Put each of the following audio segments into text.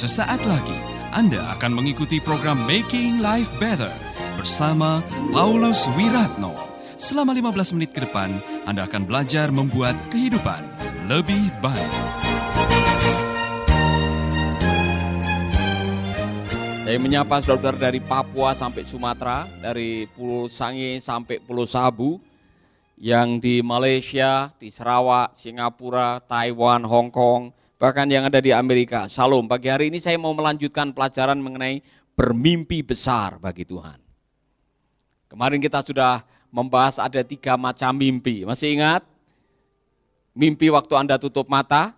Sesaat lagi Anda akan mengikuti program Making Life Better bersama Paulus Wiratno. Selama 15 menit ke depan, Anda akan belajar membuat kehidupan lebih baik. Saya menyapa saudara dari Papua sampai Sumatera, dari Pulau Sangi sampai Pulau Sabu, yang di Malaysia, di Sarawak, Singapura, Taiwan, Hong Kong, bahkan yang ada di Amerika. Shalom, pagi hari ini saya mau melanjutkan pelajaran mengenai bermimpi besar bagi Tuhan. Kemarin kita sudah membahas ada tiga macam mimpi, masih ingat? Mimpi waktu Anda tutup mata,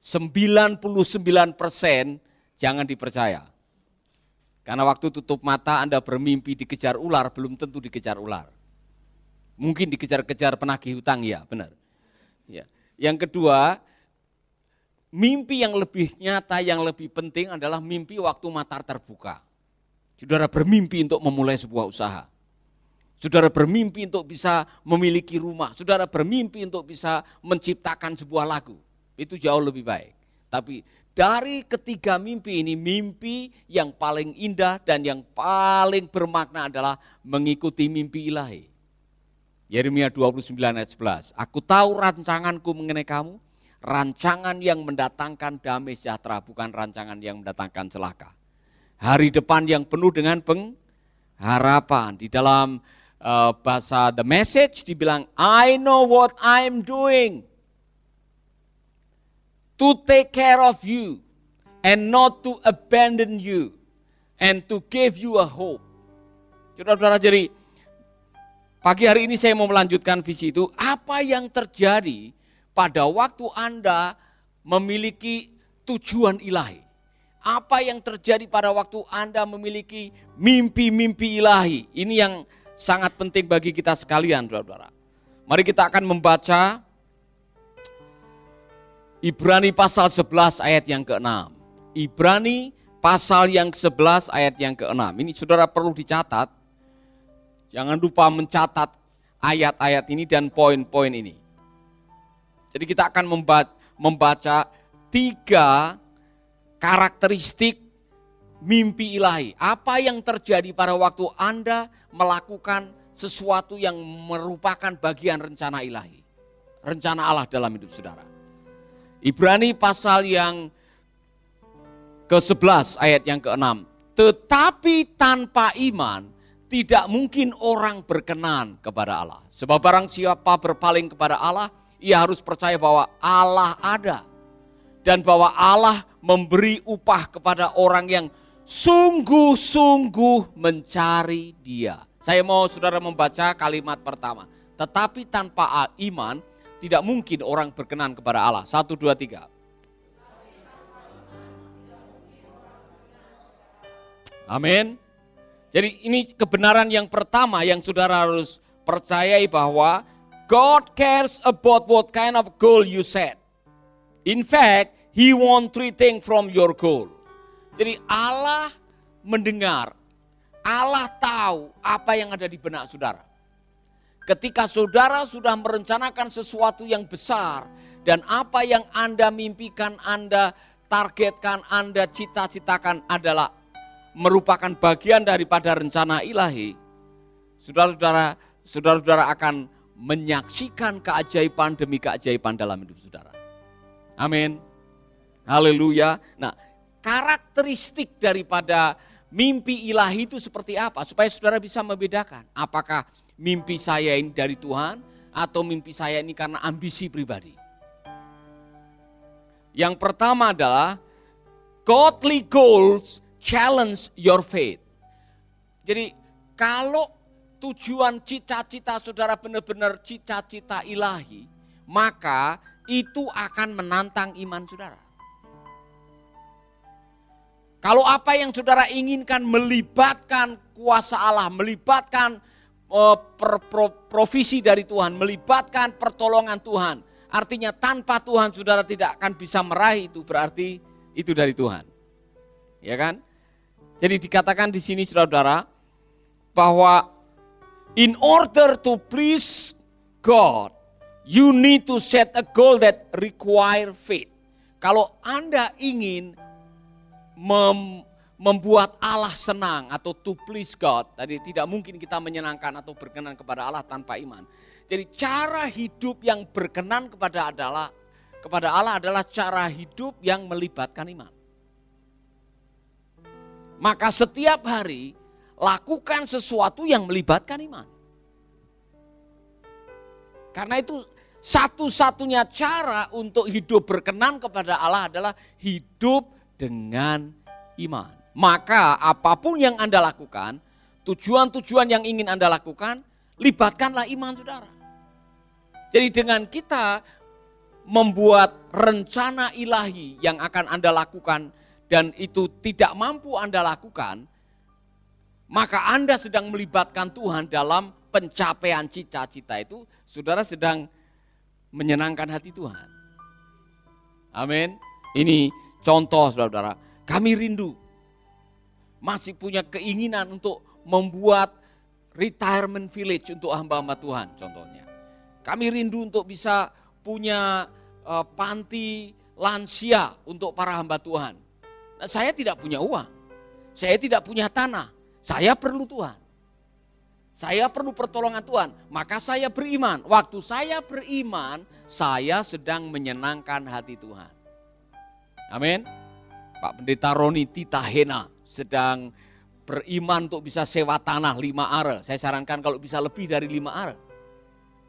99 persen jangan dipercaya. Karena waktu tutup mata Anda bermimpi dikejar ular, belum tentu dikejar ular. Mungkin dikejar-kejar penagih hutang, ya benar. Ya. Yang kedua, mimpi yang lebih nyata, yang lebih penting adalah mimpi waktu mata terbuka. Saudara bermimpi untuk memulai sebuah usaha. Saudara bermimpi untuk bisa memiliki rumah. Saudara bermimpi untuk bisa menciptakan sebuah lagu. Itu jauh lebih baik. Tapi dari ketiga mimpi ini, mimpi yang paling indah dan yang paling bermakna adalah mengikuti mimpi ilahi. Yeremia 29 ayat 11. Aku tahu rancanganku mengenai kamu, rancangan yang mendatangkan damai sejahtera, bukan rancangan yang mendatangkan celaka. Hari depan yang penuh dengan pengharapan. Di dalam uh, bahasa The Message dibilang, I know what I'm doing to take care of you and not to abandon you and to give you a hope. Saudara-saudara, jadi pagi hari ini saya mau melanjutkan visi itu. Apa yang terjadi pada waktu Anda memiliki tujuan ilahi? Apa yang terjadi pada waktu Anda memiliki mimpi-mimpi ilahi? Ini yang sangat penting bagi kita sekalian, saudara-saudara. Mari kita akan membaca Ibrani pasal 11 ayat yang ke-6. Ibrani pasal yang ke-11 ayat yang ke-6. Ini saudara perlu dicatat. Jangan lupa mencatat ayat-ayat ini dan poin-poin ini. Jadi kita akan membaca tiga karakteristik mimpi ilahi. Apa yang terjadi pada waktu Anda melakukan sesuatu yang merupakan bagian rencana ilahi. Rencana Allah dalam hidup saudara. Ibrani pasal yang ke-11 ayat yang ke-6. Tetapi tanpa iman tidak mungkin orang berkenan kepada Allah. Sebab barang siapa berpaling kepada Allah, ia harus percaya bahwa Allah ada. Dan bahwa Allah memberi upah kepada orang yang sungguh-sungguh mencari dia. Saya mau saudara membaca kalimat pertama. Tetapi tanpa iman tidak mungkin orang berkenan kepada Allah. Satu, dua, tiga. Amin. Jadi ini kebenaran yang pertama yang saudara harus percayai bahwa God cares about what kind of goal you set. In fact, He want three things from your goal. Jadi Allah mendengar, Allah tahu apa yang ada di benak saudara. Ketika saudara sudah merencanakan sesuatu yang besar dan apa yang Anda mimpikan, Anda targetkan, Anda cita-citakan adalah merupakan bagian daripada rencana ilahi, saudara-saudara, saudara-saudara akan menyaksikan keajaiban demi keajaiban dalam hidup saudara. Amin. Haleluya. Nah, karakteristik daripada mimpi ilahi itu seperti apa? Supaya saudara bisa membedakan apakah mimpi saya ini dari Tuhan atau mimpi saya ini karena ambisi pribadi. Yang pertama adalah godly goals challenge your faith. Jadi kalau tujuan cita-cita saudara benar-benar cita-cita ilahi, maka itu akan menantang iman saudara. Kalau apa yang saudara inginkan melibatkan kuasa Allah, melibatkan Oh, provisi dari Tuhan, melibatkan pertolongan Tuhan. Artinya tanpa Tuhan saudara tidak akan bisa meraih itu berarti itu dari Tuhan. Ya kan? Jadi dikatakan di sini saudara bahwa in order to please God, you need to set a goal that require faith. Kalau Anda ingin mem, membuat Allah senang atau to please God, tadi tidak mungkin kita menyenangkan atau berkenan kepada Allah tanpa iman. Jadi cara hidup yang berkenan kepada adalah kepada Allah adalah cara hidup yang melibatkan iman. Maka setiap hari lakukan sesuatu yang melibatkan iman. Karena itu satu-satunya cara untuk hidup berkenan kepada Allah adalah hidup dengan iman. Maka apa pun yang Anda lakukan, tujuan-tujuan yang ingin Anda lakukan, libatkanlah iman saudara. Jadi dengan kita membuat rencana ilahi yang akan Anda lakukan dan itu tidak mampu Anda lakukan, maka Anda sedang melibatkan Tuhan dalam pencapaian cita-cita itu, saudara sedang menyenangkan hati Tuhan. Amin. Ini contoh saudara-saudara, kami rindu masih punya keinginan untuk membuat retirement village untuk hamba-hamba Tuhan contohnya. Kami rindu untuk bisa punya uh, panti lansia untuk para hamba Tuhan. Saya tidak punya uang, saya tidak punya tanah, saya perlu Tuhan. Saya perlu pertolongan Tuhan, maka saya beriman. Waktu saya beriman, saya sedang menyenangkan hati Tuhan. Amin. Pak Pendeta Roni Titahena sedang beriman untuk bisa sewa tanah lima are. Saya sarankan kalau bisa lebih dari lima are.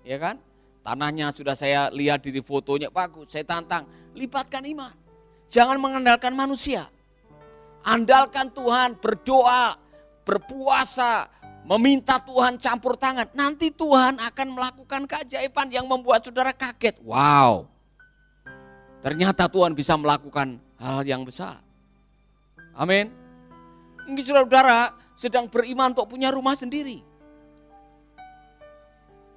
Ya kan? Tanahnya sudah saya lihat di fotonya bagus. Saya tantang, libatkan iman. Jangan mengandalkan manusia. Andalkan Tuhan, berdoa, berpuasa, meminta Tuhan campur tangan, nanti Tuhan akan melakukan keajaiban yang membuat saudara kaget. Wow, ternyata Tuhan bisa melakukan hal yang besar. Amin. Mungkin saudara-saudara sedang beriman untuk punya rumah sendiri.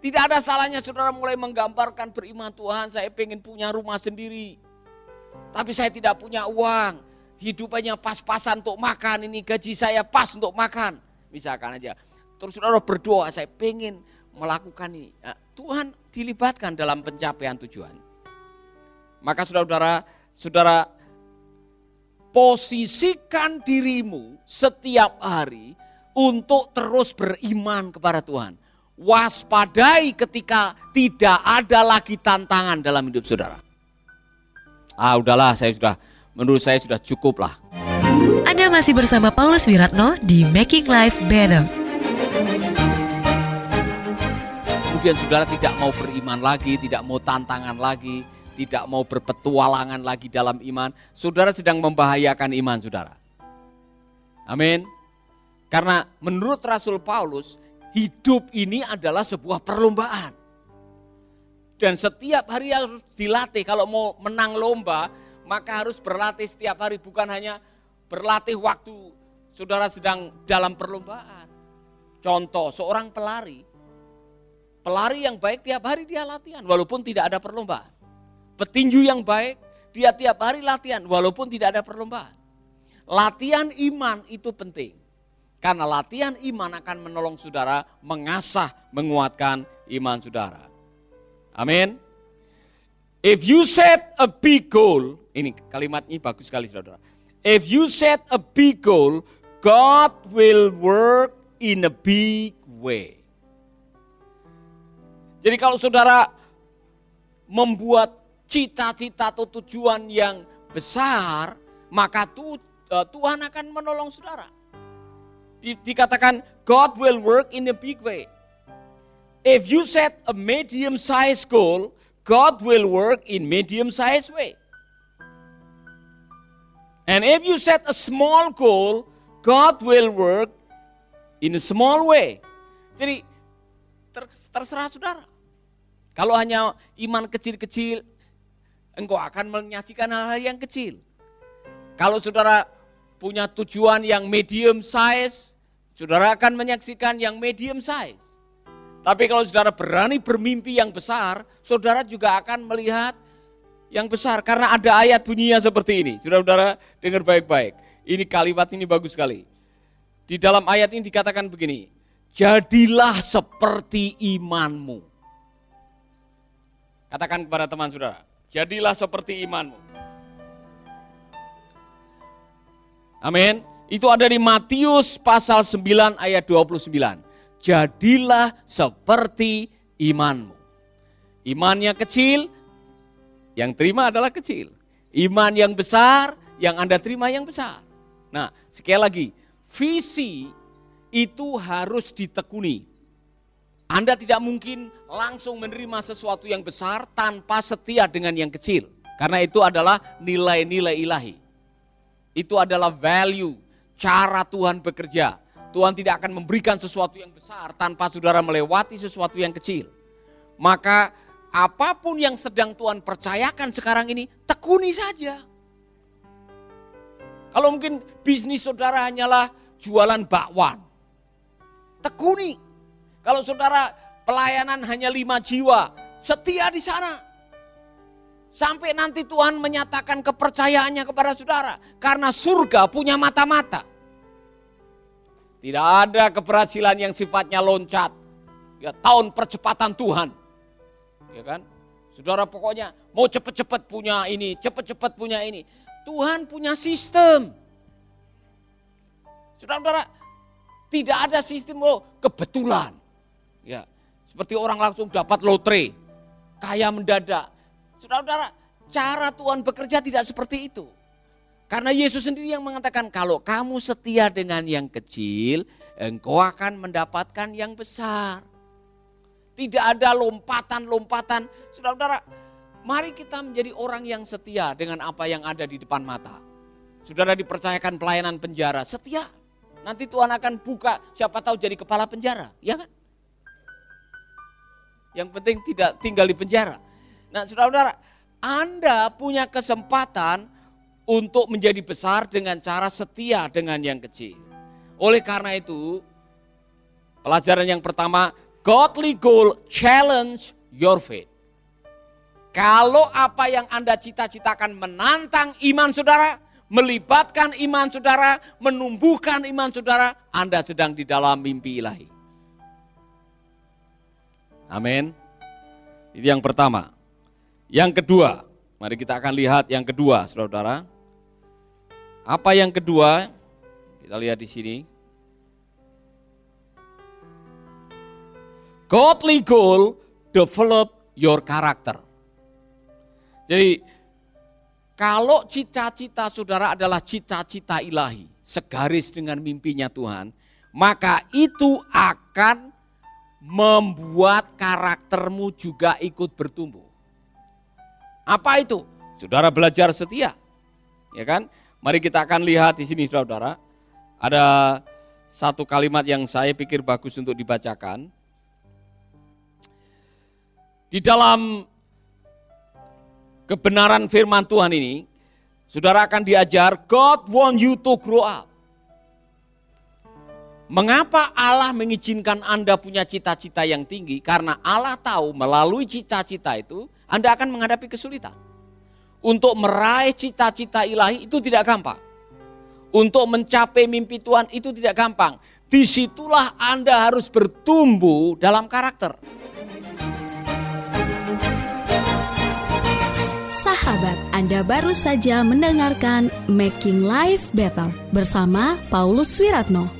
Tidak ada salahnya saudara mulai menggambarkan beriman Tuhan, saya pengen punya rumah sendiri. Tapi saya tidak punya uang, hidupannya pas-pasan untuk makan, ini gaji saya pas untuk makan. Misalkan aja, Terus saudara berdoa, saya pengen melakukan ini. Nah, Tuhan dilibatkan dalam pencapaian tujuan. Maka saudara-saudara, saudara posisikan dirimu setiap hari untuk terus beriman kepada Tuhan. Waspadai ketika tidak ada lagi tantangan dalam hidup saudara. Ah udahlah saya sudah, menurut saya sudah cukup lah. Anda masih bersama Paulus Wiratno di Making Life Better. Kemudian saudara tidak mau beriman lagi, tidak mau tantangan lagi, tidak mau berpetualangan lagi dalam iman, saudara sedang membahayakan iman saudara. Amin. Karena menurut Rasul Paulus, hidup ini adalah sebuah perlombaan. Dan setiap hari harus dilatih. Kalau mau menang lomba, maka harus berlatih setiap hari. Bukan hanya berlatih waktu saudara sedang dalam perlombaan. Contoh, seorang pelari Pelari yang baik tiap hari dia latihan walaupun tidak ada perlombaan. Petinju yang baik dia tiap hari latihan walaupun tidak ada perlombaan. Latihan iman itu penting. Karena latihan iman akan menolong saudara mengasah, menguatkan iman saudara. Amin. If you set a big goal, ini kalimat ini bagus sekali saudara. If you set a big goal, God will work in a big way. Jadi kalau saudara membuat cita-cita atau tujuan yang besar, maka e, Tuhan akan menolong saudara. Dikatakan God will work in a big way. If you set a medium size goal, God will work in medium size way. And if you set a small goal, God will work in a small way. Jadi terserah saudara. Kalau hanya iman kecil-kecil, engkau akan menyaksikan hal-hal yang kecil. Kalau saudara punya tujuan yang medium size, saudara akan menyaksikan yang medium size. Tapi kalau saudara berani bermimpi yang besar, saudara juga akan melihat yang besar. Karena ada ayat bunyinya seperti ini. Saudara-saudara dengar baik-baik. Ini kalimat ini bagus sekali. Di dalam ayat ini dikatakan begini, jadilah seperti imanmu. Katakan kepada teman saudara, jadilah seperti imanmu. Amin. Itu ada di Matius pasal 9 ayat 29. Jadilah seperti imanmu. Imannya kecil, yang terima adalah kecil. Iman yang besar, yang Anda terima yang besar. Nah, sekali lagi, visi itu harus ditekuni. Anda tidak mungkin langsung menerima sesuatu yang besar tanpa setia dengan yang kecil. Karena itu adalah nilai-nilai ilahi. Itu adalah value, cara Tuhan bekerja. Tuhan tidak akan memberikan sesuatu yang besar tanpa saudara melewati sesuatu yang kecil. Maka apa pun yang sedang Tuhan percayakan sekarang ini, tekuni saja. Kalau mungkin bisnis saudara hanyalah jualan bakwan, tekuni. Kalau saudara pelayanan hanya lima jiwa, setia di sana. Sampai nanti Tuhan menyatakan kepercayaannya kepada saudara. Karena surga punya mata-mata. Tidak ada keberhasilan yang sifatnya loncat. Ya, tahun percepatan Tuhan ya kan? Saudara pokoknya mau cepat-cepat punya ini, cepat-cepat punya ini. Tuhan punya sistem. Saudara-saudara, tidak ada sistem oh, kebetulan. Ya, seperti orang langsung dapat lotre, kaya mendadak. Saudara-saudara, cara Tuhan bekerja tidak seperti itu. Karena Yesus sendiri yang mengatakan kalau kamu setia dengan yang kecil, engkau akan mendapatkan yang besar. Tidak ada lompatan-lompatan. Saudara-saudara, mari kita menjadi orang yang setia dengan apa yang ada di depan mata. Saudara dipercayakan pelayanan penjara, setia. Nanti Tuhan akan buka, siapa tahu jadi kepala penjara, ya kan? Yang penting tidak tinggal di penjara. Nah saudara-saudara, Anda punya kesempatan untuk menjadi besar dengan cara setia dengan yang kecil. Oleh karena itu, pelajaran yang pertama, Godly goal challenge your faith. Kalau apa yang Anda cita-citakan menantang iman saudara, melibatkan iman saudara, menumbuhkan iman saudara, Anda sedang di dalam mimpi ilahi. Amin. Itu yang pertama. Yang kedua, mari kita akan lihat yang kedua, saudara. Apa yang kedua? Kita lihat di sini. Godly goal develop your character. Jadi kalau cita-cita saudara adalah cita-cita ilahi, segaris dengan mimpinya Tuhan, maka itu akan membuat karaktermu juga ikut bertumbuh. Apa itu? Saudara belajar setia. Ya kan? Mari kita akan lihat di sini saudara. Ada satu kalimat yang saya pikir bagus untuk dibacakan. Di dalam kebenaran firman Tuhan ini, saudara akan diajar God want you to grow up. Mengapa Allah mengizinkan Anda punya cita-cita yang tinggi? Karena Allah tahu melalui cita-cita itu Anda akan menghadapi kesulitan. Untuk meraih cita-cita ilahi itu tidak gampang. Untuk mencapai mimpi Tuhan itu tidak gampang. Di situlah Anda harus bertumbuh dalam karakter. Sahabat, Anda baru saja mendengarkan Making Life Better bersama Paulus Wiratno.